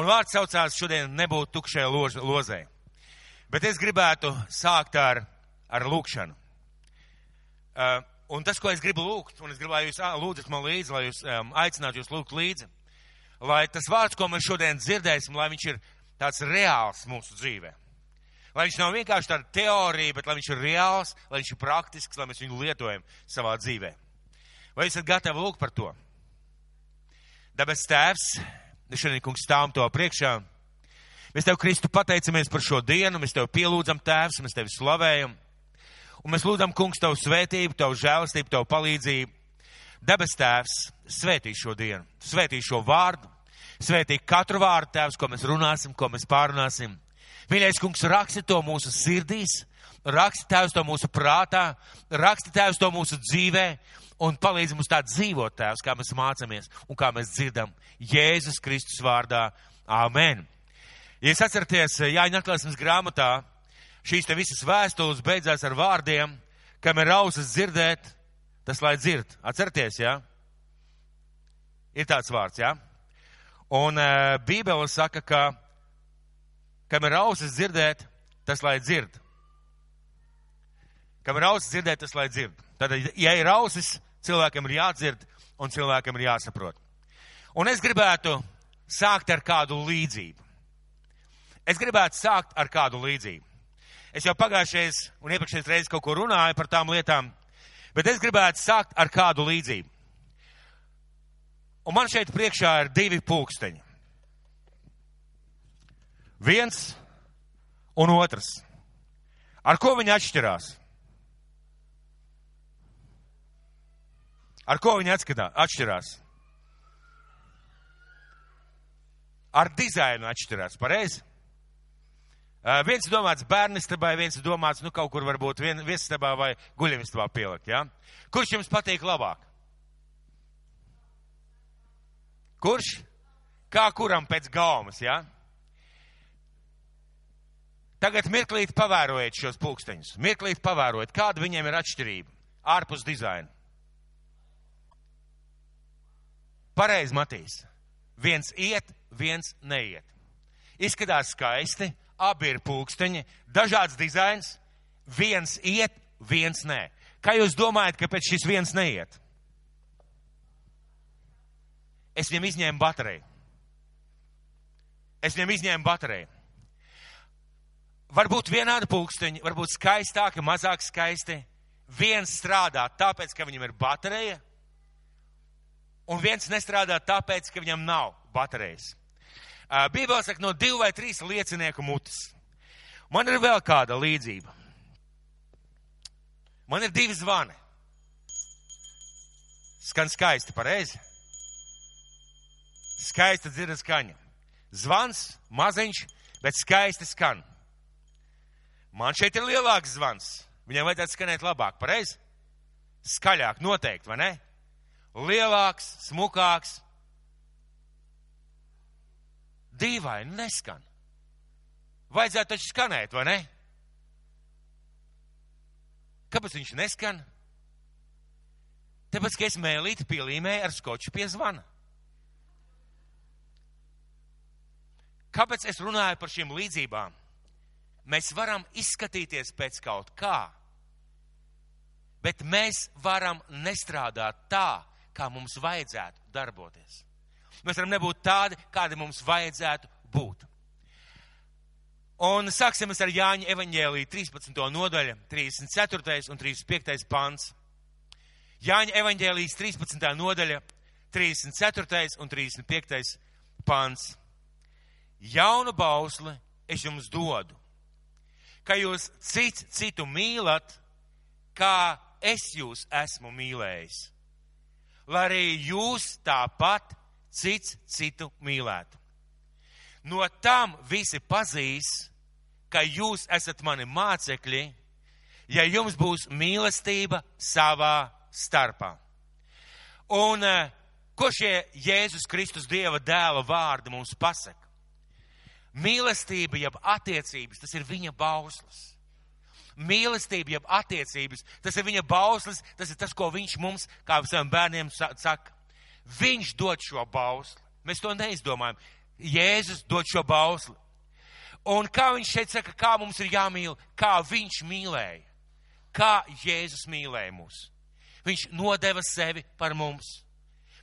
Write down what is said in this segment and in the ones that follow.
Un vārds saucās šodien nebūt tukšai lož, lozē. Bet es gribētu sākt ar, ar lūkšanu. Uh, un tas, ko es gribu lūgt, un es gribu, lai jūs lūdzat man līdzi, lai jūs um, aicinātu jūs lūgt līdzi, lai tas vārds, ko mēs šodien dzirdēsim, lai viņš ir tāds reāls mūsu dzīvē. Lai viņš nav vienkārši tāda teorija, bet lai viņš ir reāls, lai viņš ir praktisks, lai mēs viņu lietojam savā dzīvē. Vai esat gatavi lūgt par to? Dabas tēvs, šodien kungs stāvam to priekšā. Mēs tev, Kristu, pateicamies par šo dienu, mēs tev pielūdzam tēvs, mēs tevi slavējam. Un mēs lūdzam, kungs, tavu svētību, tavu žēlastību, tavu palīdzību. Debes tēvs, svētī šo dienu, svētī šo vārdu, svētī katru vārdu tēvs, ko mēs runāsim, ko mēs pārunāsim. Mīļais kungs, raksti to mūsu sirdīs, raksti tēvs to mūsu prātā, raksti tēvs to mūsu dzīvē un palīdzi mums tā dzīvot tēvs, kā mēs mācāmies un kā mēs dzirdam Jēzus Kristus vārdā. Āmen! Ja es atceraties Jāņa atklāsmes grāmatā, šīs te visas vēstules beidzās ar vārdiem, kam ir ausis dzirdēt, tas lai dzird. Atcerieties, jā? Ja? Ir tāds vārds, jā? Ja? Un uh, Bībele saka, ka kam ir ausis dzirdēt, tas lai dzird. Kam ir ausis dzirdēt, tas lai dzird. Tad, ja ir ausis, cilvēkam ir jādzird un cilvēkam ir jāsaprot. Un es gribētu sākt ar kādu līdzību. Es gribētu sākt ar kādu līdzību. Es jau pagājušais un iepriekšējais reizes kaut ko runāju par tām lietām, bet es gribētu sākt ar kādu līdzību. Un man šeit priekšā ir divi pulksteņi. Viens un otrs. Ar ko viņi atšķirās? Ar ko viņi atskatā, atšķirās? Ar dizainu atšķirās, pareizi? Uh, viens ir domāts bērnistabai, viens ir domāts, nu, kaut kur varbūt vien, viesistabā vai guļamistabā pielikt, jā? Ja? Kurš jums patīk labāk? Kurš? Kā kuram pēc gaumas, jā? Ja? Tagad mirklīt pavērojiet šos pulksteņus. Mirklīt pavērojiet, kāda viņiem ir atšķirība ārpus dizaina. Pareizi, Matīs. Viens iet, viens neiet. Izskatās skaisti, abi ir pulksteņi, dažāds dizains, viens iet, viens nē. Kā jūs domājat, kāpēc šis viens neiet? Es viņam izņēmu bateriju. Es viņam izņēmu bateriju. Varbūt vienādi pulksteņi, varbūt skaistāki, mazāk skaisti. Viens strādā tāpēc, ka viņam ir baterija, un viens nestrādā tāpēc, ka viņam nav baterijas. Bībelē saka no divu vai trīs liecinieku mutes. Man ir vēl kāda līdzība. Man ir divi zvani. Skan skaisti, pareizi? Skaista dzirda skaņa. Zvans, maziņš, bet skaisti skan. Man šeit ir lielāks zvans. Viņam vajadzētu skanēt labāk, pareizi? Skaļāk, noteikti, vai ne? Lielāks, smukāks. Dīvaini neskan. Vajadzētu taču skanēt, vai ne? Kāpēc viņš neskan? Tāpēc, ka es mēlīti pielīmēju ar skoču pie zvana. Kāpēc es runāju par šīm līdzībām? Mēs varam izskatīties pēc kaut kā, bet mēs varam nestrādāt tā, kā mums vajadzētu darboties. Mēs varam nebūt tādi, kādi mums vajadzētu būt. Un sāksim ar Jāņa evaņģēlī 13. nodaļa, 34. un 35. pants. Jāņa evaņģēlīs 13. nodaļa, 34. un 35. pants. Jaunu bausli es jums dodu, ka jūs cits citu mīlat, kā es jūs esmu mīlējis lai arī jūs tāpat cits citu mīlētu. No tam visi pazīs, ka jūs esat mani mācekļi, ja jums būs mīlestība savā starpā. Un eh, ko šie Jēzus Kristus Dieva dēla vārdi mums pasaka? Mīlestība, jeb attiecības, tas ir viņa bauslis mīlestība, jeb attiecības. Tas ir viņa bauslis, tas ir tas, ko viņš mums, kā saviem bērniem, saka. Viņš dod šo bausli. Mēs to neizdomājam. Jēzus dod šo bausli. Un kā viņš šeit saka, kā mums ir jāmīl, kā viņš mīlēja, kā Jēzus mīlēja mūs. Viņš nodeva sevi par mums.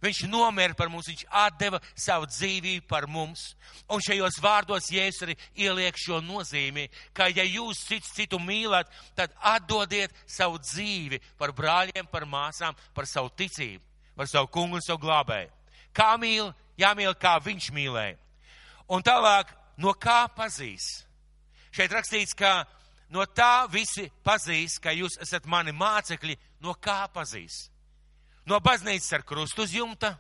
Viņš nomira par mums, viņš atdeva savu dzīvību par mums. Un šajos vārdos Jēzus arī ieliek šo nozīmi, ka ja jūs cits citu mīlat, tad atdodiet savu dzīvi par brāļiem, par māsām, par savu ticību, par savu kungu un savu glābēju. Kā mīl, jāmīl, kā viņš mīlēja. Un tālāk, no kā pazīs? Šeit rakstīts, ka no tā visi pazīs, ka jūs esat mani mācekļi, no kā pazīs? No baznīcas ar krustu uz jumta,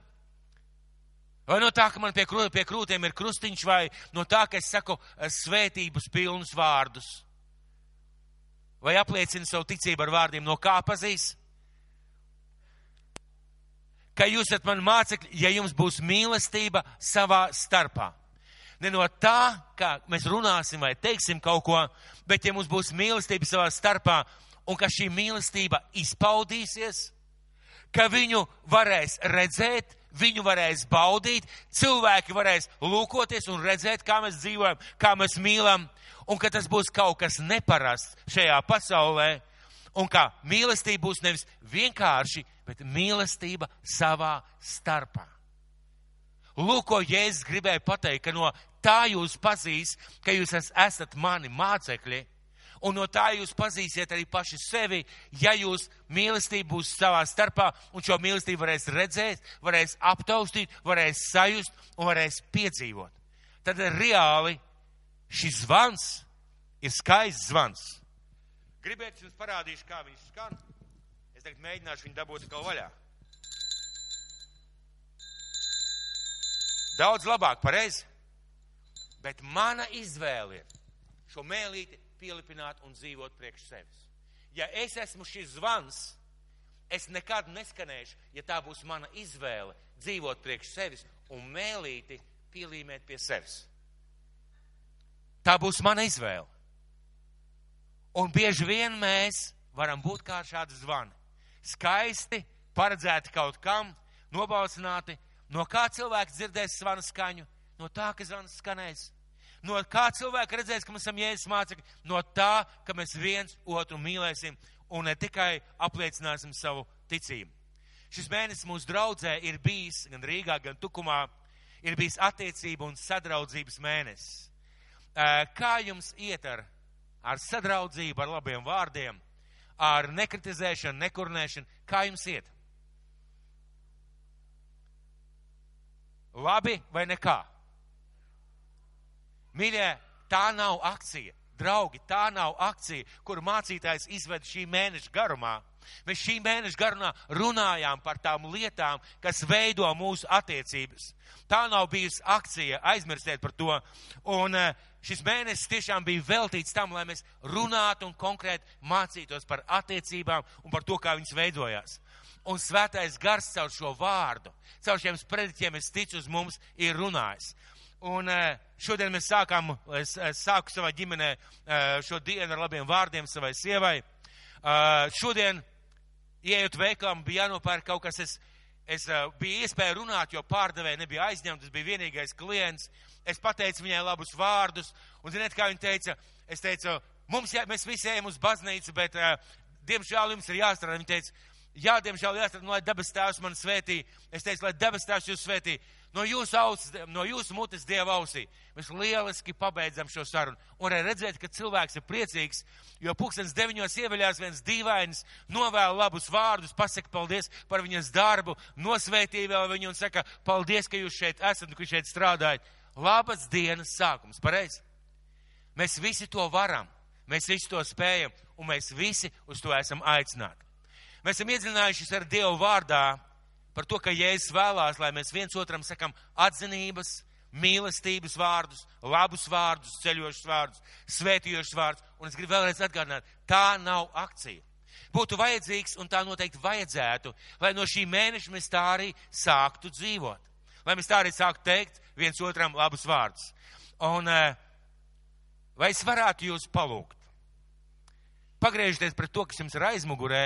vai no tā, ka man pie, krū, pie krūtiem ir krustiņš, vai no tā, ka es saku eh, svētības pilnus vārdus, vai apliecinu savu ticību ar vārdiem, no kā pazīs? Ka jūs esat man mācekļi, ja jums būs mīlestība savā starpā. Ne no tā, kā mēs runāsim vai teiksim kaut ko, bet ja mums būs mīlestība savā starpā un ka šī mīlestība izpaudīsies, ka viņu varēs redzēt, viņu varēs baudīt, cilvēki varēs lūkoties un redzēt, kā mēs dzīvojam, kā mēs mīlam, un ka tas būs kaut kas neparasts šajā pasaulē, un ka mīlestība būs nevis vienkārši, bet mīlestība savā starpā. Lūk, ko Jēzus gribēja pateikt, ka no tā jūs pazīs, ka jūs esat mani mācekļi un no tā jūs pazīsiet arī paši sevi, ja jūs mīlestība būs savā starpā, un šo mīlestību varēs redzēt, varēs aptaustīt, varēs sajust un varēs piedzīvot. Tad reāli šis zvans ir skaists zvans. Gribētu jums parādīšu, kā viņš skan. Es tagad mēģināšu viņu dabūt atkal vaļā. Daudz labāk, pareizi. Bet mana izvēle ir šo mēlīti pielipināt un dzīvot priekš sevis. Ja es esmu šis zvans, es nekad neskanēšu, ja tā būs mana izvēle dzīvot priekš sevis un mēlīti pielīmēt pie sevis. Tā būs mana izvēle. Un bieži vien mēs varam būt kā šādi zvani. Skaisti, paredzēti kaut kam, nobalsināti. No kā cilvēks dzirdēs zvanu skaņu? No tā, ka zvans skanēs No kā cilvēki redzēs, ka mēs esam Jēzus mācekļi? No tā, ka mēs viens otru mīlēsim un ne tikai apliecināsim savu ticību. Šis mēnesis mūsu draudzē ir bijis gan Rīgā, gan Tukumā, ir bijis attiecību un sadraudzības mēnesis. Kā jums iet ar, ar sadraudzību, ar labiem vārdiem, ar nekritizēšanu, nekurnēšanu? Kā jums iet? Labi vai nekā? Mīļie, tā nav akcija. Draugi, tā nav akcija, kur mācītājs izved šī mēneša garumā. Mēs šī mēneša garumā runājām par tām lietām, kas veido mūsu attiecības. Tā nav bijusi akcija, aizmirstiet par to. Un eh, šis mēnesis tiešām bija veltīts tam, lai mēs runātu un konkrēti mācītos par attiecībām un par to, kā viņas veidojās. Un svētais gars caur šo vārdu, caur šiem sprediķiem, es ticu, uz mums ir runājis. Un eh, šodien mēs sākām, es, es sāku savā ģimenē eh, šo dienu ar labiem vārdiem savai sievai. Eh, šodien, ieejot veikalā, bija jānopērk kaut kas, es, es biju iespēja runāt, jo pārdevēja nebija aizņemta, tas bija vienīgais klients. Es pateicu viņai labus vārdus, un ziniet, kā viņa teica, es teicu, mums, jā, mēs visi ejam uz baznīcu, bet, diemžēl, jums ir jāstrādā. Viņa teica, jā, diemžēl jāstrādā, nu, lai debes tēvs man svētī. Es teicu, lai debes tēvs jūs svētī no jūsu, ausis, no jūsu mutes dieva ausī. Mēs lieliski pabeidzam šo sarunu. Un arī redzēt, ka cilvēks ir priecīgs, jo pūkstens deviņos ieveļās viens dīvains, novēl labus vārdus, pasaka paldies par viņas darbu, nosvētī vēl viņu un saka paldies, ka jūs šeit esat un ka šeit strādājat. Labas dienas sākums, pareizi? Mēs visi to varam, mēs visi to spējam un mēs visi uz to esam aicināti. Mēs esam iedzinājušies ar Dievu vārdā par to, ka Jēzus vēlās, lai mēs viens otram sakam atzinības, mīlestības vārdus, labus vārdus, ceļošus vārdus, svētījošus vārdus. Un es gribu vēlreiz atgādināt, tā nav akcija. Būtu vajadzīgs, un tā noteikti vajadzētu, lai no šī mēneša mēs tā arī sāktu dzīvot. Lai mēs tā arī sāktu teikt viens otram labus vārdus. Un eh, vai es varētu jūs palūgt? Pagriežieties pret to, kas jums ir aizmugurē,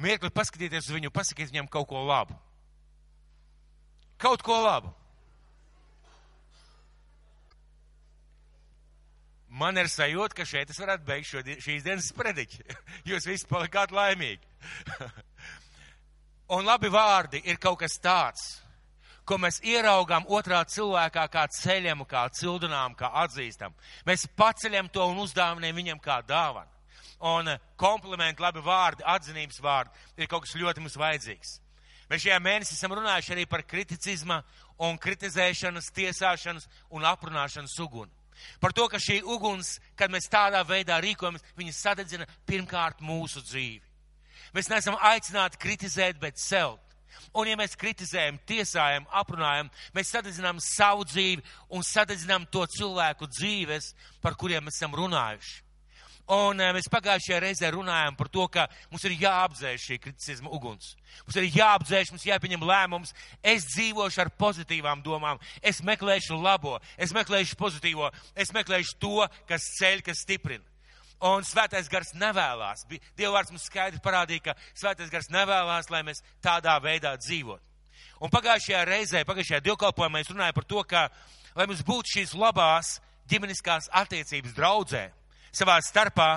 Mērķi paskatieties uz viņu, pasakiet viņam kaut ko labu. Kaut ko labu. Man ir sajūta, ka šeit es varētu beigt šo, šīs dienas prediķi. Jūs visi palikāt laimīgi. Un labi vārdi ir kaut kas tāds, ko mēs ieraugām otrā cilvēkā kā ceļam, kā cildinām, kā atzīstam. Mēs paceļam to un uzdāvinām viņam kā dāvanu. Un komplimenti, labi vārdi, atzinības vārdi ir kaut kas ļoti mums vajadzīgs. Mēs šajā mēnesī esam runājuši arī par kriticizma un kritizēšanas, tiesāšanas un aprunāšanas uguni. Par to, ka šī uguns, kad mēs tādā veidā rīkojamies, viņa sadedzina pirmkārt mūsu dzīvi. Mēs neesam aicināti kritizēt, bet celt. Un ja mēs kritizējam, tiesājam, aprunājam, mēs sadedzinām savu dzīvi un sadedzinām to cilvēku dzīves, par kuriem mēs esam runājuši. Un mēs pagājušajā reizē runājām par to, ka mums ir jāapdzēš šī kritisma uguns. Mums ir jāapdzēš, mums jāpieņem lēmums. Es dzīvošu ar pozitīvām domām, es meklēšu labo, es meklēšu pozitīvo, es meklēšu to, kas ceļ, kas stiprina. Un svētais gars nevēlas. Dievvvārds mums skaidri parādīja, ka svētais gars nevēlas, lai mēs tādā veidā dzīvotu. Un pagājušajā reizē, pagājušajā dievkalpojumā mēs runājām par to, ka, lai mums būtu šīs labās ģimeniskās attiecības draudzē, savā starpā.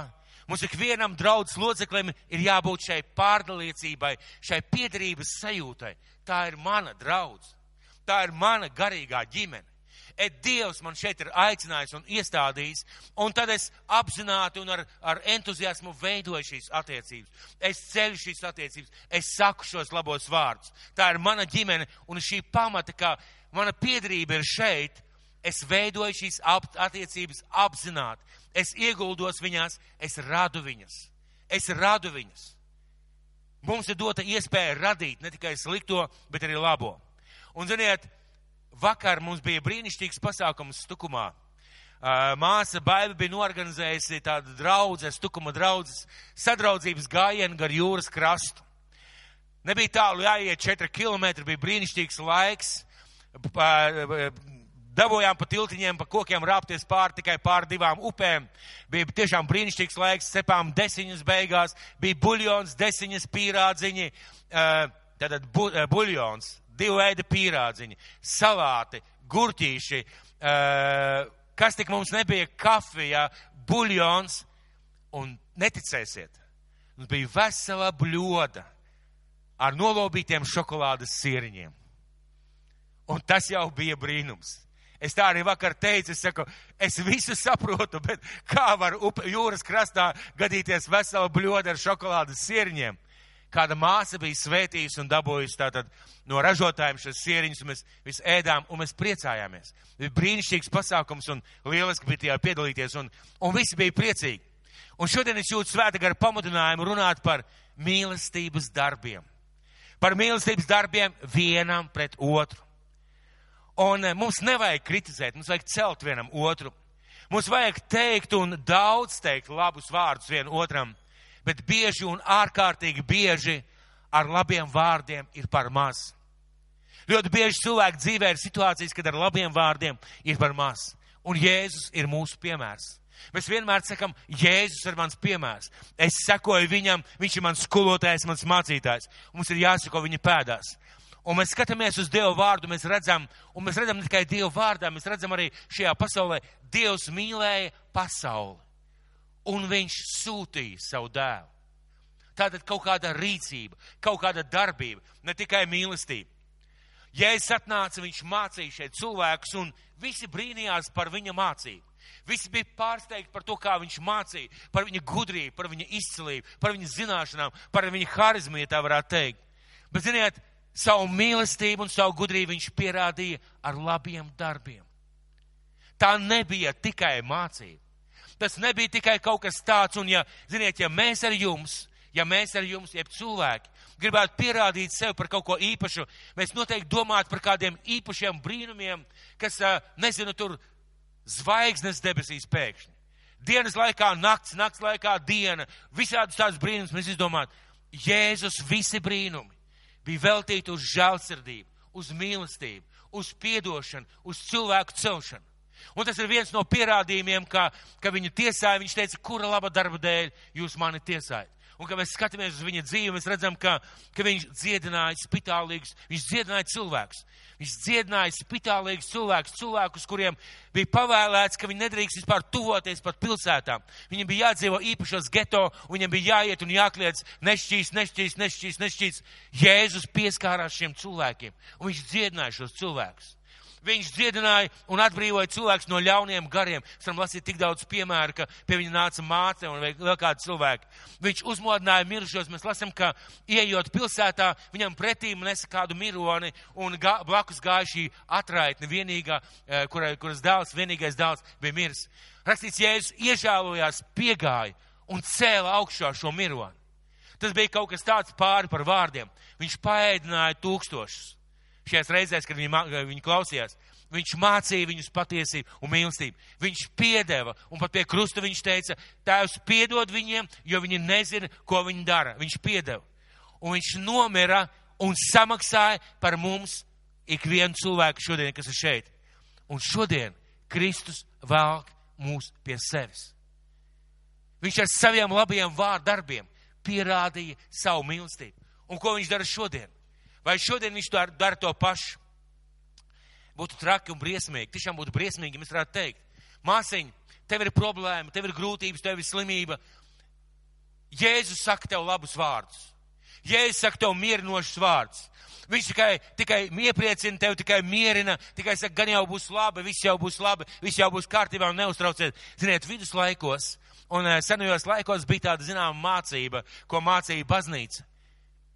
Mums ikvienam draudzes loceklim ir jābūt šai pārdalīcībai, šai piedarības sajūtai. Tā ir mana draudz, tā ir mana garīgā ģimene. Et Dievs man šeit ir aicinājis un iestādījis, un tad es apzināti un ar, ar entuziasmu veidoju šīs attiecības. Es ceļu šīs attiecības, es saku šos labos vārdus. Tā ir mana ģimene, un šī pamata, kā mana piedarība ir šeit, es veidoju šīs attiecības apzināti es ieguldos viņās, es radu viņas. Es radu viņas. Mums ir dota iespēja radīt ne tikai slikto, bet arī labo. Un, ziniet, vakar mums bija brīnišķīgs pasākums Stukumā. Māsa Baiba bija norganizējusi tādu draudzes, Stukuma draudzes, sadraudzības gājienu gar jūras krastu. Nebija tālu jāiet 4 km, bija brīnišķīgs laiks dabūjām pa tiltiņiem, pa kokiem rāpties pāri tikai pāri divām upēm. Bija tiešām brīnišķīgs laiks, cepām desiņas beigās, bija buļjons, desiņas pīrādziņi, tātad bu, buļjons, divu veidu pīrādziņi, salāti, gurķīši, kas tik mums nebija kafija, buļjons, un neticēsiet, mums bija vesela bļoda ar nolobītiem šokolādes sieriņiem. Un tas jau bija brīnums. Es tā arī vakar teicu, es saku, es visu saprotu, bet kā var upe, jūras krastā gadīties vesela bļoda ar šokolādes sieriņiem? Kāda māsa bija svētījusi un dabūjusi tātad no ražotājiem šos sieriņus, un mēs visi ēdām, un mēs priecājāmies. Bija brīnišķīgs pasākums, un lieliski bija tajā piedalīties, un, un visi bija priecīgi. Un šodien es jūtu svēta gara pamudinājumu runāt par mīlestības darbiem. Par mīlestības darbiem vienam pret otru. Un eh, mums nevajag kritizēt, mums vajag celt vienam otru. Mums vajag teikt un daudz teikt labus vārdus vienam otram, bet bieži un ārkārtīgi bieži ar labiem vārdiem ir par maz. Ļoti bieži cilvēku dzīvē ir situācijas, kad ar labiem vārdiem ir par maz. Un Jēzus ir mūsu piemērs. Mēs vienmēr sakam, Jēzus ir mans piemērs. Es sekoju viņam, viņš ir mans skolotājs, mans mācītājs. Mums ir jāsako viņa pēdās. Un mēs skatāmies uz Dievu vārdu, mēs redzam, un mēs redzam ne tikai Dievu vārdā, mēs redzam arī šajā pasaulē, Dievs mīlēja pasauli. Un viņš sūtīja savu dēlu. Tātad kaut kāda rīcība, kaut kāda darbība, ne tikai mīlestība. Ja es atnācu, viņš mācīja šeit cilvēkus, un visi brīnījās par viņa mācību. Visi bija pārsteigti par to, kā viņš mācīja, par viņa gudrību, par viņa izcilību, par viņa zināšanām, par viņa harizmu, ja tā varētu teikt. Bet, ziniet, savu mīlestību un savu gudrību viņš pierādīja ar labiem darbiem. Tā nebija tikai mācība. Tas nebija tikai kaut kas tāds, un ja, ziniet, ja mēs ar jums, ja mēs ar jums, jeb cilvēki, gribētu pierādīt sev par kaut ko īpašu, mēs noteikti domātu par kādiem īpašiem brīnumiem, kas, nezinu, tur zvaigznes debesīs pēkšņi. Dienas laikā, nakts, nakts laikā, diena, visādus tādus brīnumus mēs izdomājam. Jēzus visi brīnumi bija veltīta uz žēlsirdību, uz mīlestību, uz piedošanu, uz cilvēku celšanu. Un tas ir viens no pierādījumiem, ka, ka viņu tiesāja. Viņš teica, kura laba darba dēļ jūs mani tiesājat. Un kad mēs skatāmies uz viņa dzīvi, mēs redzam, ka, ka viņš dziedināja spitālīgus, viņš dziedināja cilvēkus. Viņš dziedināja spitālīgus cilvēkus, cilvēkus, kuriem bija pavēlēts, ka viņi nedrīkst vispār tuvoties pat pilsētām. Viņiem bija jādzīvo īpašos geto, viņiem bija jāiet un jākliedz nešķīs, nešķīs, nešķīs, nešķīs. Jēzus pieskārās šiem cilvēkiem, un viņš dziedināja šos cilvēkus. Viņš dziedināja un atbrīvoja cilvēkus no ļauniem gariem. Mēs varam lasīt tik daudz piemēru, ka pie viņa nāca māte un vēl kādi cilvēki. Viņš uzmodināja mirušos. Mēs lasām, ka ieejot pilsētā, viņam pretīm nesa kādu mironi un gā, blakus gāja šī atraitne vienīgā, eh, kurai, kuras dēls, vienīgais dēls bija miris. Rakstīts, Jēzus iežēlojās, piegāja un cēla augšā šo mironi. Tas bija kaut kas tāds pāri par vārdiem. Viņš paēdināja tūkstošus šajās reizēs, kad viņi, viņi klausījās. Viņš mācīja viņus patiesību un mīlestību. Viņš piedeva, un pat pie krusta viņš teica, Tēvs, piedod viņiem, jo viņi nezina, ko viņi dara. Viņš piedeva. Un viņš nomira un samaksāja par mums ikvienu cilvēku šodien, kas ir šeit. Un šodien Kristus velk mūs pie sevis. Viņš ar saviem labajiem vārdarbiem pierādīja savu mīlestību. Un ko viņš dara šodien? Vai šodien viņš to dara to pašu? Būtu traki un briesmīgi. Tiešām būtu briesmīgi, ja mēs varētu teikt. Māsiņ, tev ir problēma, tev ir grūtības, tev ir slimība. Jēzus saka tev labus vārdus. Jēzus saka tev mierinošus vārdus. Viņš tikai, tikai iepriecina tevi, tikai mierina, tikai saka, gan jau būs labi, viss jau būs labi, viss jau būs kārtībā un neuztrauciet. Ziniet, viduslaikos un eh, senajos laikos bija tāda zināma mācība, ko mācīja baznīca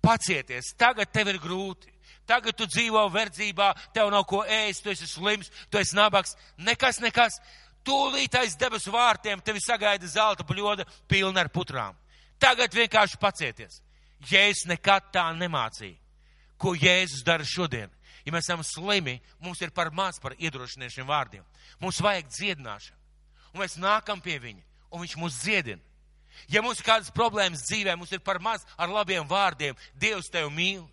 pacieties, tagad tev ir grūti. Tagad tu dzīvo verdzībā, tev nav ko ēst, tu esi slims, tu esi nabaks. Nekas, nekas. Tūlīt aiz debesu vārtiem tevi sagaida zelta bļoda pilna ar putrām. Tagad vienkārši pacieties. Jēzus nekad tā nemācīja. Ko Jēzus dara šodien? Ja mēs esam slimi, mums ir par maz par iedrošināšiem vārdiem. Mums vajag dziedināšanu. Un mēs nākam pie viņa, un viņš mūs dziedina. Ja mums ir kādas problēmas dzīvē, mums ir par maz ar labiem vārdiem. Dievs tevi mīl.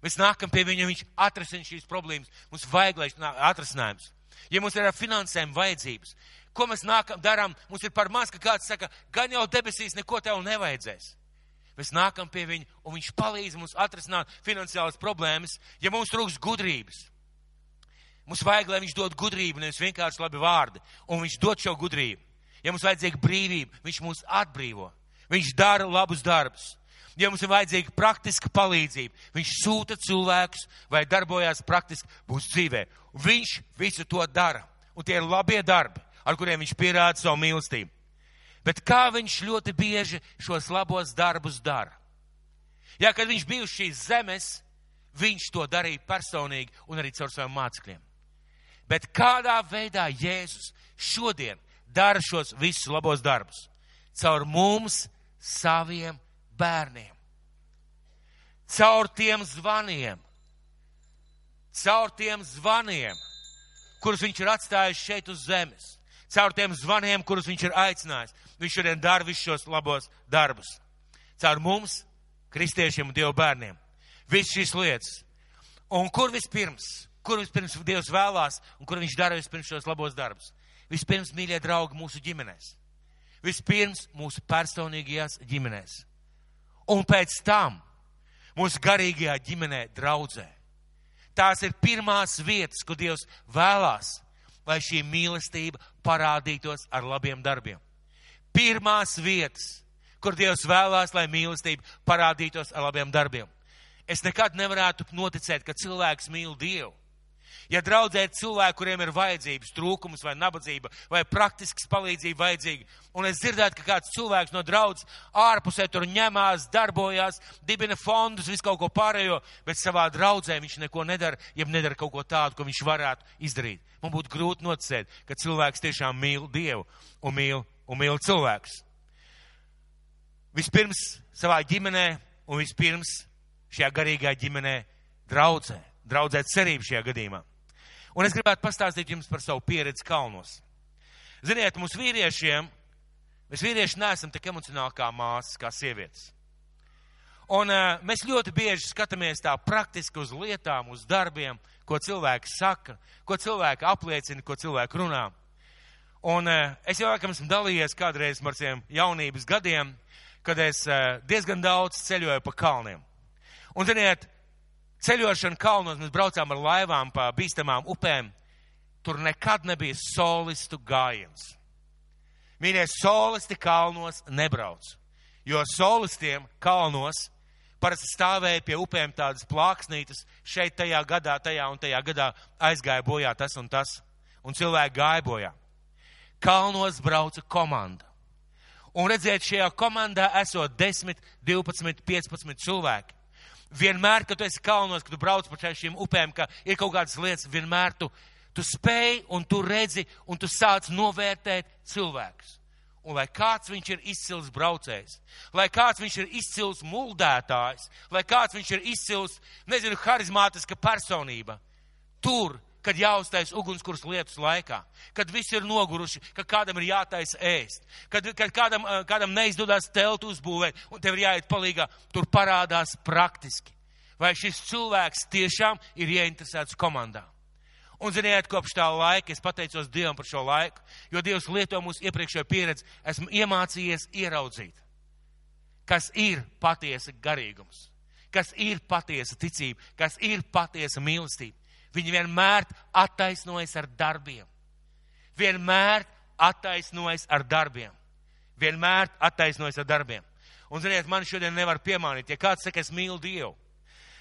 Mēs nākam pie viņa, viņš atrasina šīs problēmas. Mums vajag, lai atrasinājums. Ja mums ir ar finansēm vajadzības, ko mēs nākam, darām, mums ir par maz, ka kāds saka, gan jau debesīs neko tev nevajadzēs. Mēs nākam pie viņa, un viņš palīdz mums atrisināt finansiālas problēmas, ja mums trūks gudrības. Mums vajag, lai viņš dod gudrību, nevis vienkārši labi vārdi, un viņš dod šo gudrību. Ja mums vajadzīga brīvība, viņš mūs atbrīvo. Viņš dara labus darbus. Ja mums ir vajadzīga praktiska palīdzība, viņš sūta cilvēkus vai darbojās praktiski mūsu dzīvē. Viņš visu to dara. Un tie ir labie darbi, ar kuriem viņš pierāda savu mīlestību. Bet kā viņš ļoti bieži šos labos darbus dara? Jā, kad viņš bija uz šīs zemes, viņš to darīja personīgi un arī caur saviem mācekļiem. Bet kādā veidā Jēzus šodien dara šos visus labos darbus. Caur mums, saviem bērniem. Caur tiem zvaniem. Caur tiem zvaniem, kurus viņš ir atstājis šeit uz zemes. Caur tiem zvaniem, kurus viņš ir aicinājis. Viņš šodien dara visus šos labos darbus. Caur mums, kristiešiem un Dievu bērniem. Viss šīs lietas. Un kur vispirms? Kur vispirms Dievs vēlās un kur viņš dara vispirms šos labos darbus? Vispirms, mīļie draugi, mūsu ģimenēs. Vispirms mūsu personīgajās ģimenēs. Un pēc tam mūsu garīgajā ģimenē draudzē. Tās ir pirmās vietas, kur Dievs vēlās, lai šī mīlestība parādītos ar labiem darbiem. Pirmās vietas, kur Dievs vēlās, lai mīlestība parādītos ar labiem darbiem. Es nekad nevarētu noticēt, ka cilvēks mīl Dievu Ja draudzē ir cilvēki, kuriem ir vajadzības, trūkums vai nabadzība vai praktisks palīdzība vajadzīga, un es dzirdētu, ka kāds cilvēks no draudzes ārpusē tur ņemās, darbojās, dibina fondus, visu kaut ko pārējo, bet savā draudzē viņš neko nedara, ja nedara kaut ko tādu, ko viņš varētu izdarīt. Man būtu grūti noticēt, ka cilvēks tiešām mīl Dievu un mīl, un mīl cilvēkus. Vispirms savā ģimenē un vispirms šajā garīgā ģimenē draudzē, draudzēt cerību šajā gadījumā. Un es gribētu pastāstīt jums par savu pieredzi kalnos. Ziniet, mums vīriešiem, mēs vīrieši neesam tik emocionāli kā māsas, kā sievietes. Un uh, mēs ļoti bieži skatāmies tā praktiski uz lietām, uz darbiem, ko cilvēki saka, ko cilvēki apliecina, ko cilvēki runā. Un uh, es jau laikam esmu dalījies kādreiz ar saviem jaunības gadiem, kad es eh, diezgan daudz ceļoju pa kalniem. Un, ziniet, ceļošana kalnos, mēs braucām ar laivām pa bīstamām upēm, tur nekad nebija solistu gājiens. Mīļie, solisti kalnos nebrauc, jo solistiem kalnos parasti stāvēja pie upēm tādas plāksnītes, šeit tajā gadā, tajā un tajā gadā aizgāja bojā tas un tas, un cilvēki gāja bojā. Kalnos brauca komanda. Un redziet, šajā komandā esot 10, 12, 15 cilvēki. Vienmēr, kad tu esi kalnos, kad tu brauc pa šīm upēm, ka ir kaut kādas lietas, vienmēr tu Tu spēj un tu redzi un tu sāc novērtēt cilvēkus. Un lai kāds viņš ir izcils braucējs, lai kāds viņš ir izcils muldētājs, lai kāds viņš ir izcils, nezinu, harizmātiska personība, tur, kad jāuztais ugunskurs lietus laikā, kad visi ir noguruši, ka kādam ir jātaisa ēst, kad, kad kādam, kādam neizdodas teltu uzbūvēt un tev ir jāiet palīgā, tur parādās praktiski. Vai šis cilvēks tiešām ir ieinteresēts komandā? Un, ziniet, kopš tā laika es pateicos Dievam par šo laiku, jo Dievs lieto mūsu iepriekšējo pieredzi. Esmu iemācījies ieraudzīt, kas ir patiesa garīgums, kas ir patiesa ticība, kas ir patiesa mīlestība. Viņi vienmēr attaisnojas ar darbiem. Vienmēr attaisnojas ar darbiem. Vienmēr attaisnojas ar darbiem. Un, ziniet, man šodien nevar piemānīt, ja kāds saka, es mīlu Dievu,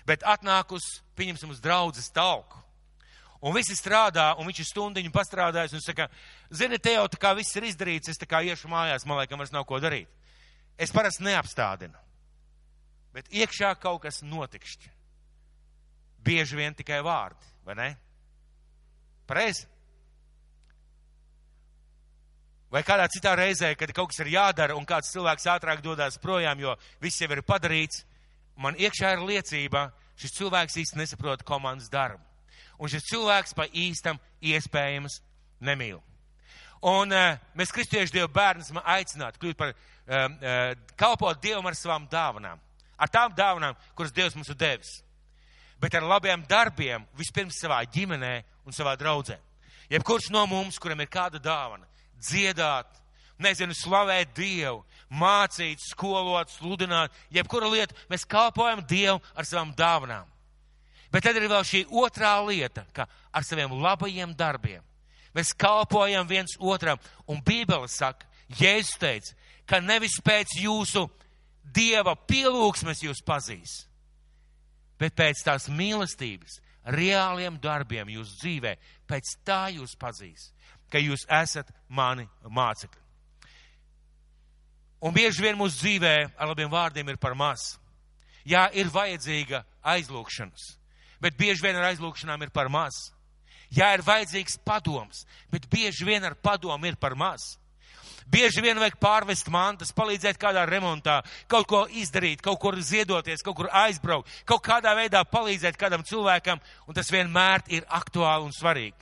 bet atnākus, pieņemsim, uz draudzes talku Un visi strādā, un viņš ir stundiņu pastrādājis, un saka, zini, te jau tā kā viss ir izdarīts, es tā kā iešu mājās, man laikam vairs nav ko darīt. Es parasti neapstādinu. Bet iekšā kaut kas notikšķi. Bieži vien tikai vārdi, vai ne? Pareizi? Vai kādā citā reizē, kad kaut kas ir jādara un kāds cilvēks ātrāk dodas projām, jo viss jau ir padarīts, man iekšā ir liecība, šis cilvēks īsti nesaprot komandas darbu un šis cilvēks pa īstam iespējams nemīl. Un uh, mēs, kristieši Dieva bērni, esam aicināti kļūt par, um, uh, kalpot Dievam ar savām dāvanām. Ar tām dāvanām, kuras Dievs mums ir devis. Bet ar labiem darbiem vispirms savā ģimenē un savā draudzē. Jebkurš no mums, kuram ir kāda dāvana, dziedāt, nezinu, slavēt Dievu, mācīt, skolot, sludināt, jebkura lieta, mēs kalpojam Dievu ar savām dāvanām. Bet tad ir vēl šī otrā lieta, ka ar saviem labajiem darbiem mēs kalpojam viens otram. Un Bībele saka, Jēzus teica, ka nevis pēc jūsu dieva pielūgsmes jūs pazīs, bet pēc tās mīlestības, reāliem darbiem jūsu dzīvē, pēc tā jūs pazīs, ka jūs esat mani mācekļi. Un bieži vien mūsu dzīvē ar labiem vārdiem ir par maz. Jā, ir vajadzīga aizlūkšanas bet bieži vien ar aizlūkšanām ir par maz. Jā, ir vajadzīgs padoms, bet bieži vien ar padomu ir par maz. Bieži vien vajag pārvest mantas, palīdzēt kādā remontā, kaut ko izdarīt, kaut kur ziedoties, kaut kur aizbraukt, kaut kādā veidā palīdzēt kādam cilvēkam, un tas vienmēr ir aktuāli un svarīgi.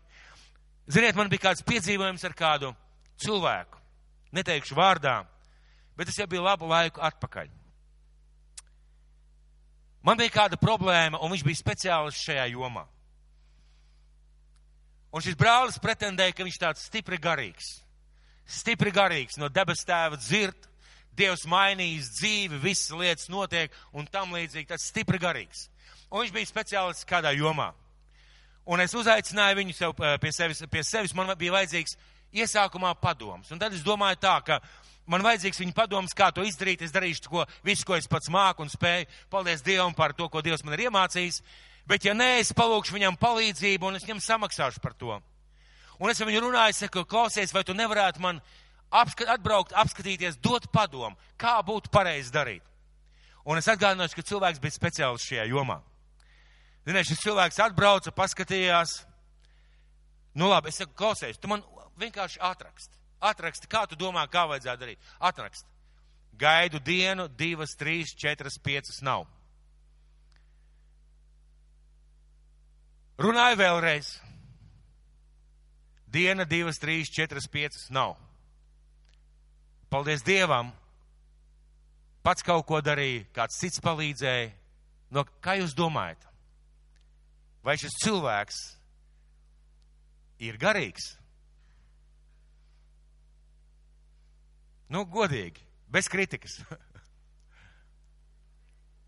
Ziniet, man bija kāds piedzīvojums ar kādu cilvēku. Neteikšu vārdā, bet tas jau bija labu laiku atpakaļ. Man bija kāda problēma, un viņš bija speciālists šajā jomā. Un šis brālis pretendēja, ka viņš tāds stipri garīgs. Stipri garīgs, no debes tēva dzird, Dievs mainījis dzīvi, visas lietas notiek un tam līdzīgi, tas stipri garīgs. Un viņš bija speciālists kādā jomā. Un es uzaicināju viņu sev, eh, pie, sevis, pie sevis, man bija vajadzīgs iesākumā padoms. Un tad es domāju tā, ka man vajadzīgs viņa padoms, kā to izdarīt. Es darīšu ko, visu, ko es pats māku un spēju. Paldies Dievam par to, ko Dievs man ir iemācījis. Bet, ja nē, es palūkšu viņam palīdzību un es viņam samaksāšu par to. Un es ar viņu runāju, saku, klausies, vai tu nevarētu man apskat, atbraukt, apskatīties, dot padomu, kā būtu pareizi darīt. Un es atgādināšu, ka cilvēks bija speciālists šajā jomā. Ziniet, šis cilvēks atbrauca, paskatījās. Nu labi, es saku, klausies, tu man vienkārši atraksti. Atraksti, kā tu domā, kā vajadzētu darīt? Atraksti. Gaidu dienu, divas, trīs, četras, piecas nav. Runāju vēlreiz. Diena, divas, trīs, četras, piecas nav. Paldies Dievam! Pats kaut ko darīja, kāds cits palīdzēja. No, kā jūs domājat? Vai šis cilvēks ir garīgs? Nu, godīgi, bez kritikas.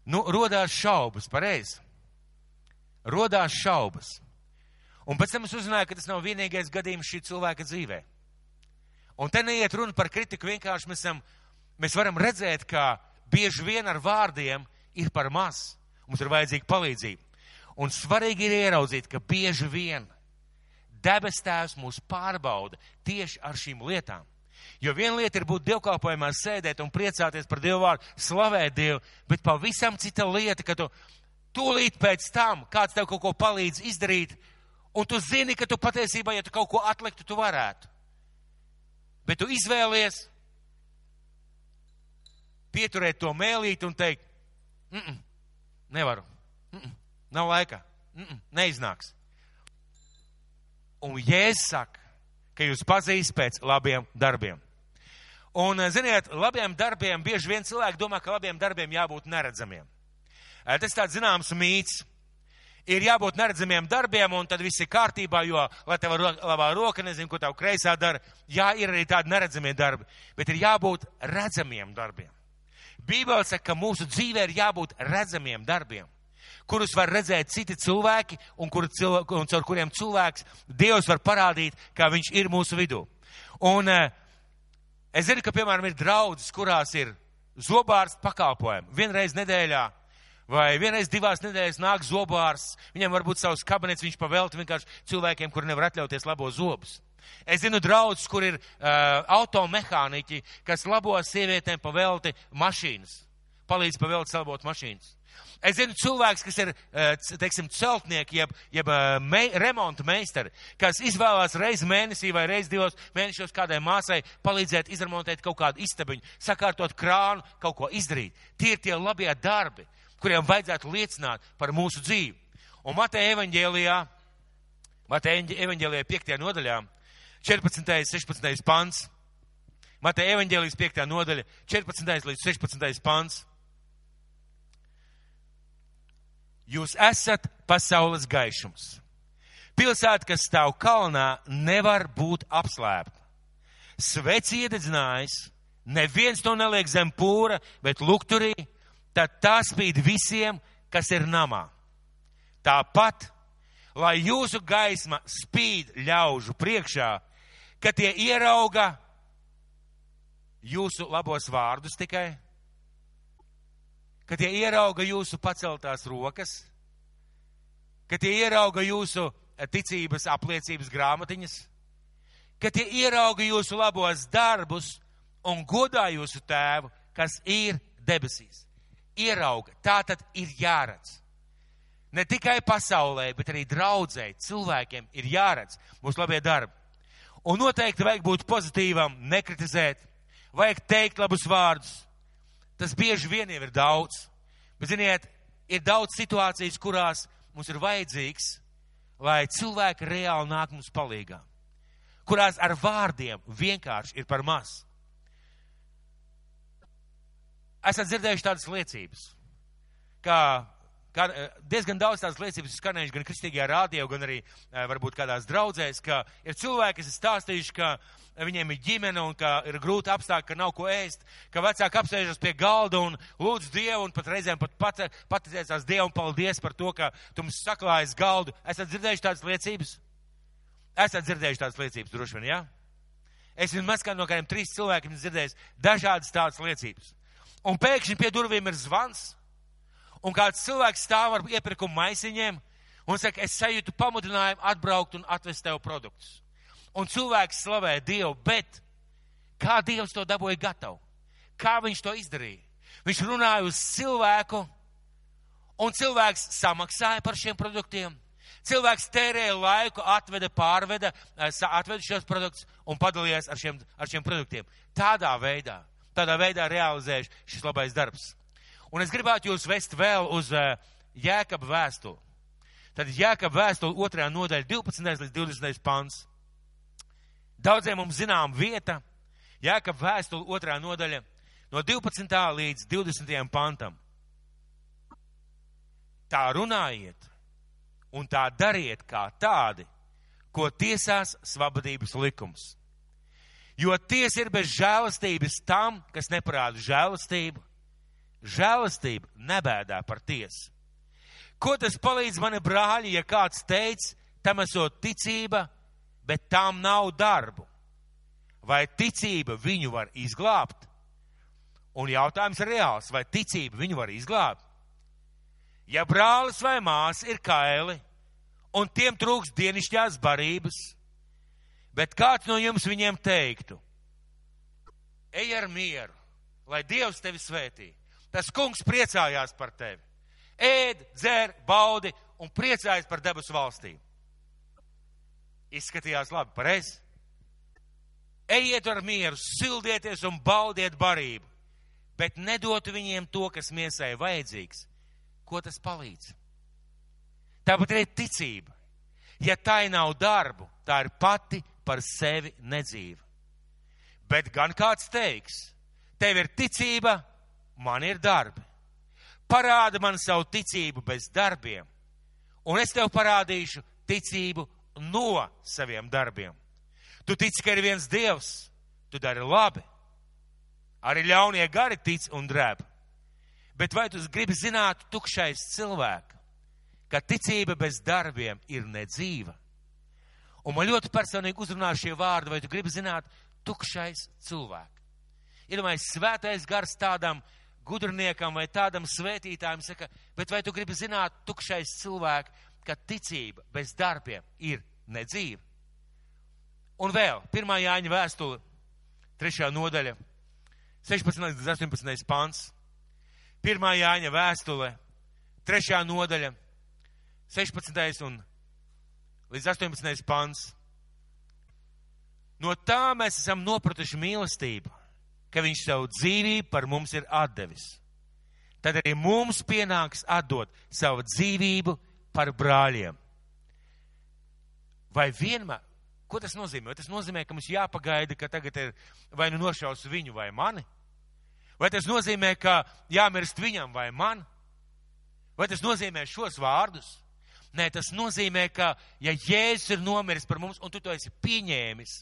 Nu, rodās šaubas, pareizi. Rodās šaubas. Un pēc tam es uzzināju, ka tas nav vienīgais gadījums šī cilvēka dzīvē. Un te neiet runa par kritiku, vienkārši mēs, esam, mēs varam redzēt, ka bieži vien ar vārdiem ir par maz. Mums ir vajadzīga palīdzība. Un svarīgi ir ieraudzīt, ka bieži vien debes tēvs mūs pārbauda tieši ar šīm lietām. Jo viena lieta ir būt dievkalpojumā, sēdēt un priecāties par Dievu vārdu, slavēt Dievu, bet pavisam cita lieta, ka tu tūlīt pēc tam kāds tev kaut ko palīdz izdarīt, un tu zini, ka tu patiesībā, ja tu kaut ko atliktu, tu varētu. Bet tu izvēlies pieturēt to mēlīt un teikt, mm -mm, nevaru, mm -mm, nav laika, mm -mm, neiznāks. Un Jēzus saka, ka jūs pazīst pēc labiem darbiem. Un, eh, ziniet, labiem darbiem bieži vien cilvēki domā, ka labiem darbiem jābūt neredzamiem. Eh, tas tāds zināms mīts. Ir jābūt neredzamiem darbiem, un tad viss ir kārtībā, jo, lai tev labā roka, nezinu, ko tev kreisā dara, jā, ir arī tādi neredzamie darbi, bet ir jābūt redzamiem darbiem. Bībele saka, ka mūsu dzīvē ir jābūt redzamiem darbiem, kurus var redzēt citi cilvēki un, kur cilvēki, un caur kuriem cilvēks Dievs var parādīt, kā viņš ir mūsu vidū. Un uh, Es zinu, ka, piemēram, ir draudzes, kurās ir zobārsts pakalpojumi. Vienreiz nedēļā vai vienreiz divās nedēļas nāk zobārsts. Viņam var būt savs kabinets, viņš pavelti vienkārši cilvēkiem, kuri nevar atļauties labo zobus. Es zinu draugus, kur ir uh, automehāniķi, kas labo sievietēm pavelti mašīnas, palīdz pavelti salabot mašīnas. Es zinu cilvēks, kas ir, eh, teiksim, celtnieki, jeb, jeb eh, me, remonta meistari, kas izvēlās reizi mēnesī vai reizi divos mēnešos kādai māsai palīdzēt izremontēt kaut kādu istabiņu, sakārtot krānu, kaut ko izdarīt. Tie ir tie labie darbi, kuriem vajadzētu liecināt par mūsu dzīvi. Un Mateja evaņģēlijā, Mateja evaņģēlijā 5. nodaļā, 14. 16. pants, Mateja evaņģēlijas 5. nodaļa, 14. līdz 16. pants. Jūs esat pasaules gaišums. Pilsēta, kas stāv kalnā, nevar būt apslēpta. Sveci iededzinājis, neviens to neliek zem pūra, bet lukturī, tad tā spīd visiem, kas ir namā. Tāpat, lai jūsu gaisma spīd ļaužu priekšā, ka tie ierauga jūsu labos vārdus tikai, ka tie ierauga jūsu paceltās rokas, ka tie ierauga jūsu eh, ticības apliecības grāmatiņas, ka tie ierauga jūsu labos darbus un godā jūsu tēvu, kas ir debesīs. Ierauga, tā tad ir jāredz. Ne tikai pasaulē, bet arī draudzēji, cilvēkiem ir jāredz mūsu labie darbi. Un noteikti vajag būt pozitīvam, nekritizēt, vajag teikt labus vārdus, Tas bieži vien jau ir daudz. Bet, ziniet, ir daudz situācijas, kurās mums ir vajadzīgs, lai cilvēki reāli nāk mums palīgā. Kurās ar vārdiem vienkārši ir par maz. Esat dzirdējuši tādas liecības, kā kā, diezgan daudz tās liecības skanējuši gan kristīgajā rādio, gan arī varbūt kādās draudzēs, ka ir cilvēki, kas ir stāstījuši, ka viņiem ir ģimene un ka ir grūti apstākļi, ka nav ko ēst, ka vecāki apsēžas pie galda un lūdz Dievu un pat reizēm pat pat, pateicās Dievu un paldies par to, ka tu mums saklājas galdu. Esat dzirdējuši tādas liecības? Esat dzirdējuši tādas liecības, droši vien, jā? Ja? Es vismaz kā no kādiem trīs cilvēkiem dzirdējis dažādas tādas liecības. Un pēkšņi pie durvīm ir zvans un kāds cilvēks stāv ar iepirkumu maisiņiem un saka, es sajūtu pamudinājumu atbraukt un atvest tev produktus. Un cilvēks slavē Dievu, bet kā Dievs to dabūja gatavu? Kā viņš to izdarīja? Viņš runāja uz cilvēku, un cilvēks samaksāja par šiem produktiem. Cilvēks tērēja laiku, atveda, pārveda, eh, atveda šos produktus un padalījās ar šiem, ar šiem produktiem. Tādā veidā, tādā veidā realizējuši šis labais darbs. Un es gribētu jūs vest vēl uz uh, Jēkaba vēstuli. Tad Jēkaba vēstule otrajā nodaļa 12. līdz 20. pants. Daudziem mums zinām vieta, Jēkaba vēstule otrā nodaļa no 12. līdz 20. pantam. Tā runājiet un tā dariet kā tādi, ko tiesās svabadības likums. Jo tiesa ir bez žēlastības tam, kas neparāda žēlastību, Žēlastība nebēdā par tiesu. Ko tas palīdz mani brāļi, ja kāds teica, tam esot ticība, bet tām nav darbu? Vai ticība viņu var izglābt? Un jautājums ir reāls, vai ticība viņu var izglābt? Ja brālis vai māsa ir kaili, un tiem trūks dienišķās barības, bet kāds no jums viņiem teiktu, ej ar mieru, lai Dievs tevi svētī. Tas kungs priecājās par tevi. Ēd, dzer, baudi un priecājas par debesu valstīm. Izskatījās labi, pareizi. Ejiet ar mieru, sildieties un baudiet barību, bet nedotu viņiem to, kas miesai vajadzīgs. Ko tas palīdz? Tāpat arī ticība. Ja tā nav darbu, tā ir pati par sevi nedzīva. Bet gan kāds teiks, tev ir ticība, man ir darbi. Parāda man savu ticību bez darbiem, un es tev parādīšu ticību no saviem darbiem. Tu tici, ka ir viens dievs, tu dari labi. Arī ļaunie gari tic un drēb. Bet vai tu gribi zināt, tukšais cilvēks, ka ticība bez darbiem ir nedzīva? Un man ļoti personīgi uzrunā šie vārdi, vai tu gribi zināt, tukšais cilvēks. Iedomājies, svētais gars tādam gudrniekam vai tādam svētītājam saka, bet vai tu gribi zināt, tukšais cilvēks, ka ticība bez darbiem ir nedzīva? Un vēl, pirmā Jāņa vēstule, trešā nodaļa, 16. līdz 18. pants. Pirmā Jāņa vēstule, trešā nodaļa, 16. un līdz 18. pants. No tā mēs esam nopratuši mīlestību, ka viņš savu dzīvību par mums ir atdevis. Tad arī mums pienāks atdot savu dzīvību par brāļiem. Vai vienmēr, ko tas nozīmē? Tas nozīmē, ka mums jāpagaida, ka tagad ir vai nu nošaus viņu vai mani? Vai tas nozīmē, ka jāmirst viņam vai man? Vai tas nozīmē šos vārdus? Nē, tas nozīmē, ka ja Jēzus ir nomiris par mums un tu to esi pieņēmis,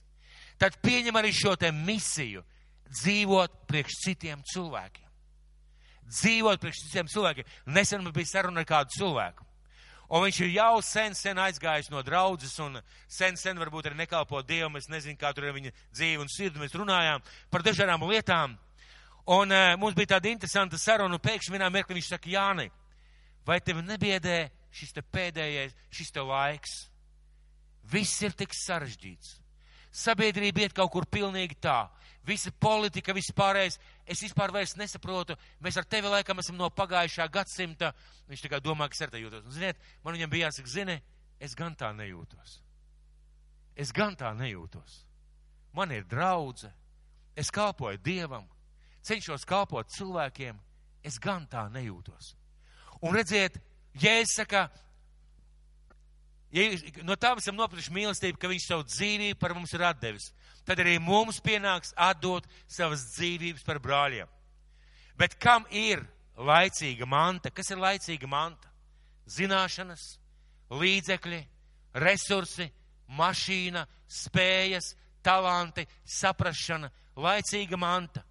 tad pieņem arī šo te misiju dzīvot priekš citiem cilvēkiem. Dzīvot priekš citiem cilvēkiem. Nesen man bija saruna ar kādu cilvēku. Un viņš ir jau sen, sen aizgājis no draudzes, un sen, sen varbūt arī nekalpo Dievam. Es nezinu, kā tur ir viņa dzīve un sirdi. Mēs runājām par dažādām lietām. Un uh, mums bija tāda interesanta saruna, un pēkšņi vienā mirklī viņš saka, Jāni, vai tevi nebiedē šis te pēdējais, šis te laiks? Viss ir tik sarežģīts. Sabiedrība iet kaut kur pilnīgi tā. Visa politika, viss pārējais. Es vispār vairs nesaprotu. Mēs ar tevi laikam esam no pagājušā gadsimta. Viņš tikai domā, ka es ar te jūtos. Un, ziniet, man viņam bija jāsaka, zini, es gan tā nejūtos. Es gan tā nejūtos. Man ir draudze. Es kalpoju Dievam. Cenšos kalpot cilvēkiem. Es gan tā nejūtos. Un redziet, Jēzus saka, ja no tā esam nopratuši mīlestību, ka viņš savu dzīvību par mums ir atdevis, tad arī mums pienāks atdot savas dzīvības par brāļiem. Bet kam ir laicīga manta? Kas ir laicīga manta? Zināšanas, līdzekļi, resursi, mašīna, spējas, talanti, saprašana, laicīga manta.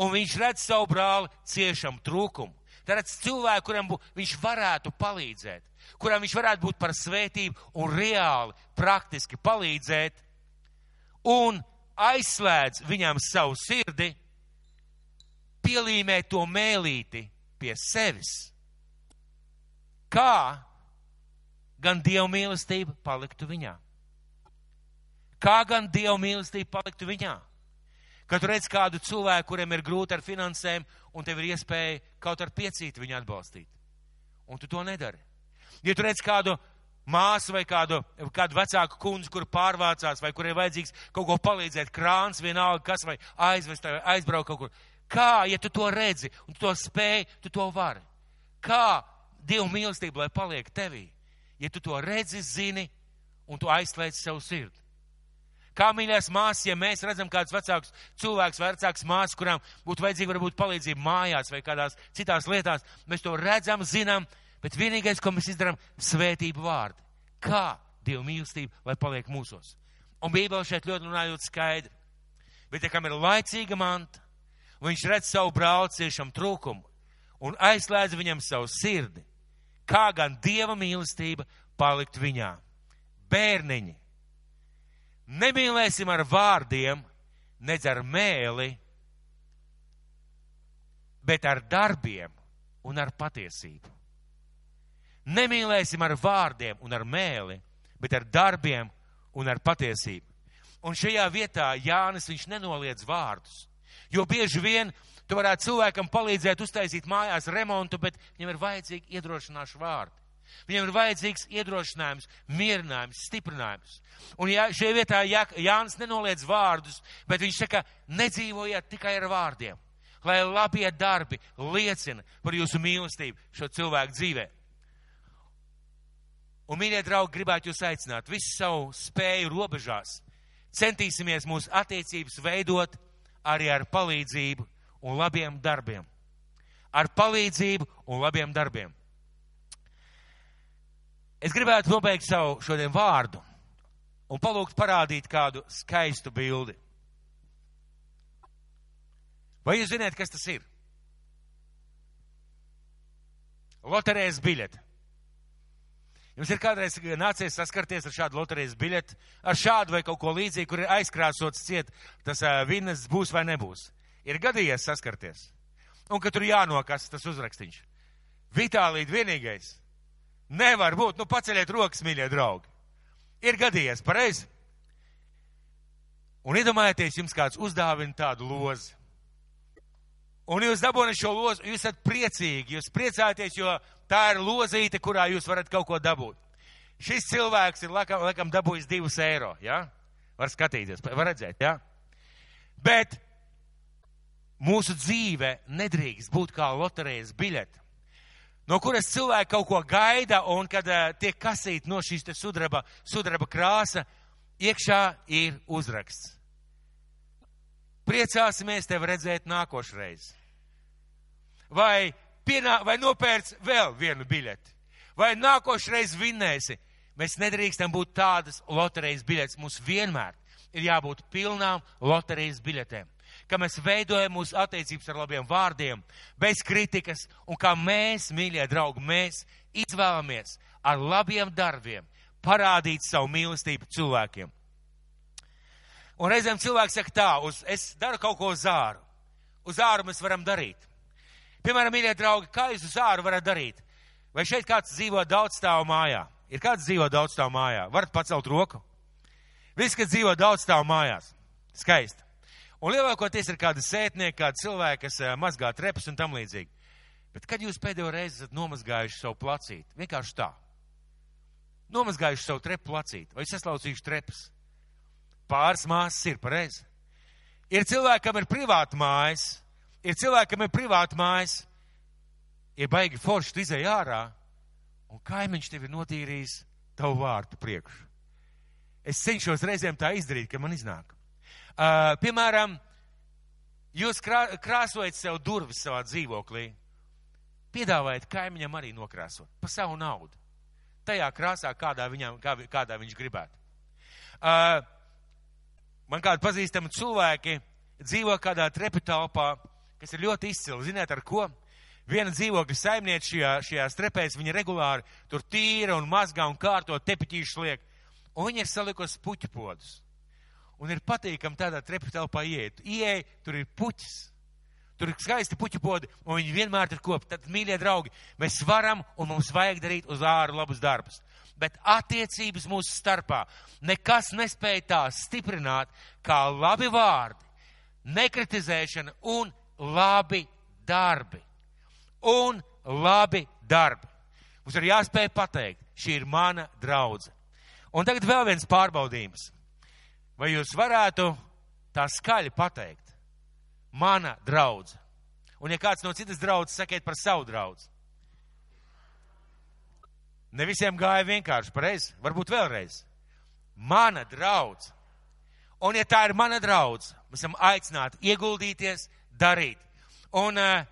Un viņš redz savu brāli ciešam trūkumu. Redz cilvēku, kuram bu, viņš varētu palīdzēt, kuram viņš varētu būt par svētību un reāli, praktiski palīdzēt, un aizslēdz viņam savu sirdi, pielīmē to mēlīti pie sevis. Kā gan dievu mīlestība paliktu viņā? Kā gan dievu mīlestība paliktu viņā? Kad redz kādu cilvēku, kuriem ir grūti ar finansēm, un tev ir iespēja kaut ar piecīti viņu atbalstīt, un tu to nedari. Ja tu redz kādu māsu vai kādu, kādu vecāku kundzi, kur pārvācās, vai kurai vajadzīgs kaut ko palīdzēt, krāns vienalga, kas vai aizvest, vai aizbraukt kaut kur. Kā, ja tu to redzi un tu to spēj, tu to vari? Kā Dieva mīlestība, lai paliek tevī? Ja tu to redzi, zini un tu aizslēdz savu sirdi. Kā mīļās māsas, ja mēs redzam kādus vecākus cilvēkus, vecākus māsas, kurām būtu vajadzīga varbūt palīdzība mājās vai kādās citās lietās, mēs to redzam, zinām, bet vienīgais, ko mēs izdarām, svētību vārdi. Kā Dieva mīlestība, lai paliek mūsos. Un Bībele šeit ļoti runājot skaidri. Bet, ja kam ir laicīga manta, viņš redz savu brāli ciešam trūkumu, un aizslēdz viņam savu sirdi, kā gan dieva mīlestība palikt viņā. Bērniņi, nemīlēsim ar vārdiem, nedz ar mēli, bet ar darbiem un ar patiesību. Nemīlēsim ar vārdiem un ar mēli, bet ar darbiem un ar patiesību. Un šajā vietā Jānis viņš nenoliedz vārdus, jo bieži vien tu varētu cilvēkam palīdzēt uztaisīt mājās remontu, bet viņam ir vajadzīgi iedrošināšu vārdi. Viņam ir vajadzīgs iedrošinājums, mierinājums, stiprinājums. Un jā, šajā vietā Jā, Jānis nenoliedz vārdus, bet viņš saka, nedzīvojiet tikai ar vārdiem, lai labie darbi liecina par jūsu mīlestību šo cilvēku dzīvē. Un, mīļie draugi, gribētu jūs aicināt visu savu spēju robežās. Centīsimies mūsu attiecības veidot arī ar palīdzību un labiem darbiem. Ar palīdzību un labiem darbiem. Es gribētu nobeigt savu šodien vārdu un palūgt parādīt kādu skaistu bildi. Vai jūs zināt, kas tas ir? Loterijas biļete. Jums ir kādreiz nācies saskarties ar šādu loterijas biļeti, ar šādu vai kaut ko līdzīgu, kur ir aizkrāsots ciet, tas vinas būs vai nebūs. Ir gadījies saskarties. Un, ka tur jānokas tas uzrakstīns. Vitālīt vienīgais. Nevar būt, nu paceļiet rokas, mīļie draugi. Ir gadījies, pareizi? Un iedomājieties, jums kāds uzdāvina tādu lozi. Un jūs dabūjat šo lozu, jūs esat priecīgi, jūs priecājaties, jo tā ir lozīte, kurā jūs varat kaut ko dabūt. Šis cilvēks ir, laikam, laikam dabūjis divus eiro? Ja? Var skatīties, var redzēt? Ja? Bet mūsu dzīve nedrīkst būt kā loterijas biļete, no kuras cilvēki kaut ko gaida, un kad uh, tiek kasīt no šīs sudraba, sudraba krāsa, iekšā ir uzraksts. Priecāsimies tevi redzēt nākošreiz. Vai pienā, vai nopērts vēl vienu biļeti, vai nākošreiz vinnēsi. Mēs nedrīkstam būt tādas loterijas biļetes. Mums vienmēr ir jābūt pilnām loterijas biļetēm. Ka mēs veidojam mūsu attiecības ar labiem vārdiem, bez kritikas, un kā mēs, mīļie draugi, mēs izvēlamies ar labiem darbiem parādīt savu mīlestību cilvēkiem. Un reizēm cilvēks saka tā, uz, es daru kaut ko uz āru. Uz āru mēs varam darīt. Piemēram, mīļie draugi, kā jūs uz āru varat darīt? Vai šeit kāds dzīvo daudz stāvu mājā? Ir kāds dzīvo daudz stāvu mājā? Varat pacelt roku? Visi, kas dzīvo daudz stāvu mājās. Skaisti. Un lielākoties ir kādi sētnieki, kādi cilvēki, kas uh, mazgā trepas un tam līdzīgi. Bet kad jūs pēdējo reizi esat nomazgājuši savu placīti? Vienkārši tā. Nomazgājuši savu trepu placīti vai saslaucījuši trepas. Pāris māsas ir pareizi. Ir cilvēki, kam ir privāta mājas, ir cilvēkam ir privāta mājas, ir baigi forši, tu izēj ārā, un kaimiņš tev ir notīrījis tavu vārtu priekšu. Es cenšos reizēm tā izdarīt, ka man iznāk. Uh, piemēram, jūs krā, krāsojat sev durvis savā dzīvoklī, piedāvājat kaimiņam arī nokrāsot pa savu naudu. Tajā krāsā, kādā, viņam, kā, kādā viņš gribētu. Uh, man kādi pazīstami cilvēki dzīvo kādā trepu telpā, kas ir ļoti izcili. Ziniet, ar ko? Viena dzīvokļa saimniece šajā, šajā strepēs, viņa regulāri tur tīra un mazgā un kārto tepiķīšu liek. Un viņa ir salikusi puķu podus. Un ir patīkami tādā trepu telpā iet. Ieej, tur ir puķis. Tur ir skaisti puķu podi, un viņi vienmēr ir kopā. Tad, mīļie draugi, mēs varam un mums vajag darīt uz āru labus darbus. Bet attiecības mūsu starpā nekas nespēja tā stiprināt, kā labi vārdi, nekritizēšana un labi darbi. Un labi darbi. Mums ir jāspēj pateikt, šī ir mana draudze. Un tagad vēl viens pārbaudījums. Vai jūs varētu tā skaļi pateikt? Mana draudze. Un ja kāds no citas draudzes sakiet par savu draudzi. Ne visiem gāja vienkārši pareizi, varbūt vēlreiz. Mana draudze. Un ja tā ir mana draudze, mēs esam aicināti ieguldīties, darīt. Un uh,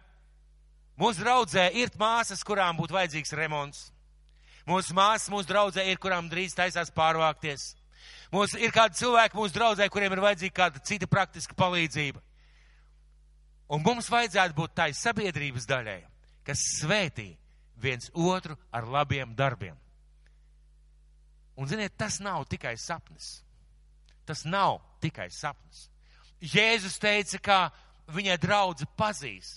mūsu draudzē ir māsas, kurām būtu vajadzīgs remonts. Mūsu māsas, mūsu draudzē ir, kurām drīz taisās pārvākties. Mums ir kādi cilvēki mūsu draudzē, kuriem ir vajadzīga kāda cita praktiska palīdzība. Un mums vajadzētu būt tai sabiedrības daļai, kas svētī viens otru ar labiem darbiem. Un, ziniet, tas nav tikai sapnis. Tas nav tikai sapnis. Jēzus teica, ka viņa draudze pazīs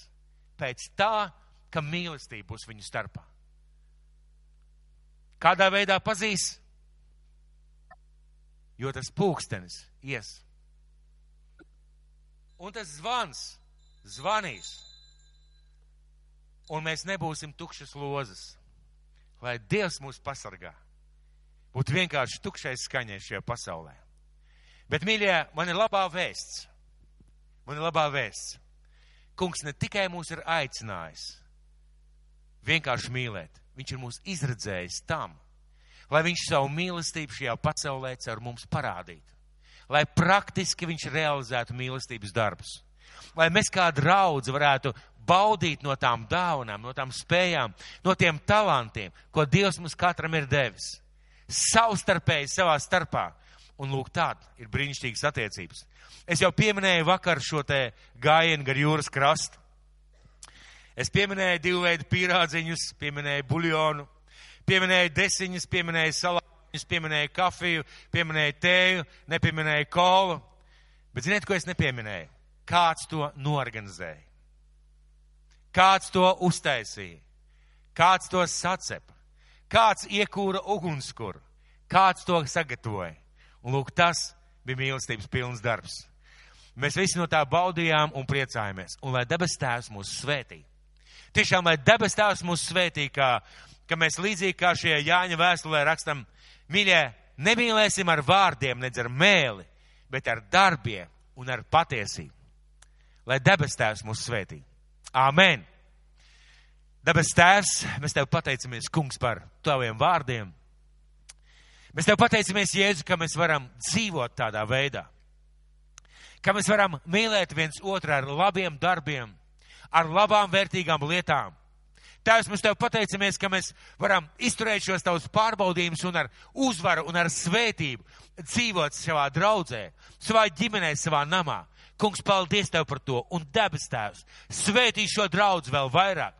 pēc tā, ka mīlestība būs viņu starpā. Kādā veidā pazīs? Jo tas pūkstenis ies. Un tas zvans zvanīs. Un mēs nebūsim tukšas lozes. Lai Dievs mūs pasargā. Būtu vienkārši tukšais skaņai šajā pasaulē. Bet, mīļie, man ir labā vēsts. Man ir labā vēsts. Kungs ne tikai mūs ir aicinājis vienkārši mīlēt, viņš ir mūs izredzējis tam, lai viņš savu mīlestību šajā pasaulē caur mums parādītu. Lai praktiski viņš realizētu mīlestības darbus. Lai mēs kā draudzi varētu baudīt no tām dāvanām, no tām spējām, no tiem talantiem, ko Dievs mums katram ir devis. Savstarpēji savā starpā. Un lūk, tāda ir brīnišķīgas attiecības. Es jau pieminēju vakar šo te gājienu gar jūras krastu. Es pieminēju divu veidu pīrādziņus, pieminēju buļļonu, pieminēju desiņus, pieminēju salātus, pieminēju kafiju, pieminēju tēju, nepieminēju kolu. Bet ziniet, ko es nepieminēju? Kāds to norganizēja? Kāds to uztaisīja? Kāds to sacepa? Kāds iekūra ugunskura? Kāds to sagatavoja? Un lūk, tas bija mīlestības pilns darbs. Mēs visi no tā baudījām un priecājāmies. Un lai debes tēvs mūs svētī. Tiešām, lai debes tēvs mūs svētī, kā, ka mēs līdzīgi kā šajā Jāņa vēstulē rakstam, mīļie, nemīlēsim ar vārdiem, nedz ar mēli, bet ar darbiem un ar patiesību. Lai debes tēvs mūs svētī. Āmen! Debes tēvs, mēs tev pateicamies, kungs, par taviem vārdiem. Mēs tev pateicamies, Jēzu, ka mēs varam dzīvot tādā veidā. Ka mēs varam mīlēt viens otru ar labiem darbiem, ar labām, vērtīgām lietām. Tēvs, mēs tev pateicamies, ka mēs varam izturēt šos tavus pārbaudījumus un ar uzvaru un ar svētību dzīvot savā draudzē, savā ģimenē, savā namā. Kungs, paldies tev par to un debes tēvs. Svētī šo draudz vēl vairāk.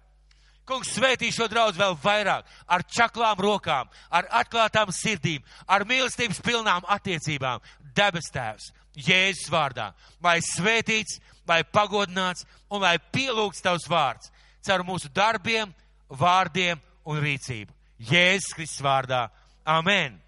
Kungs svētī šo draudz vēl vairāk ar čaklām rokām, ar atklātām sirdīm, ar mīlestības pilnām attiecībām. Debes tēvs, Jēzus vārdā, lai svētīts, lai pagodināts un lai pielūgts tavs vārds caur mūsu darbiem, vārdiem un rīcību. Jēzus Kristus vārdā. Amen!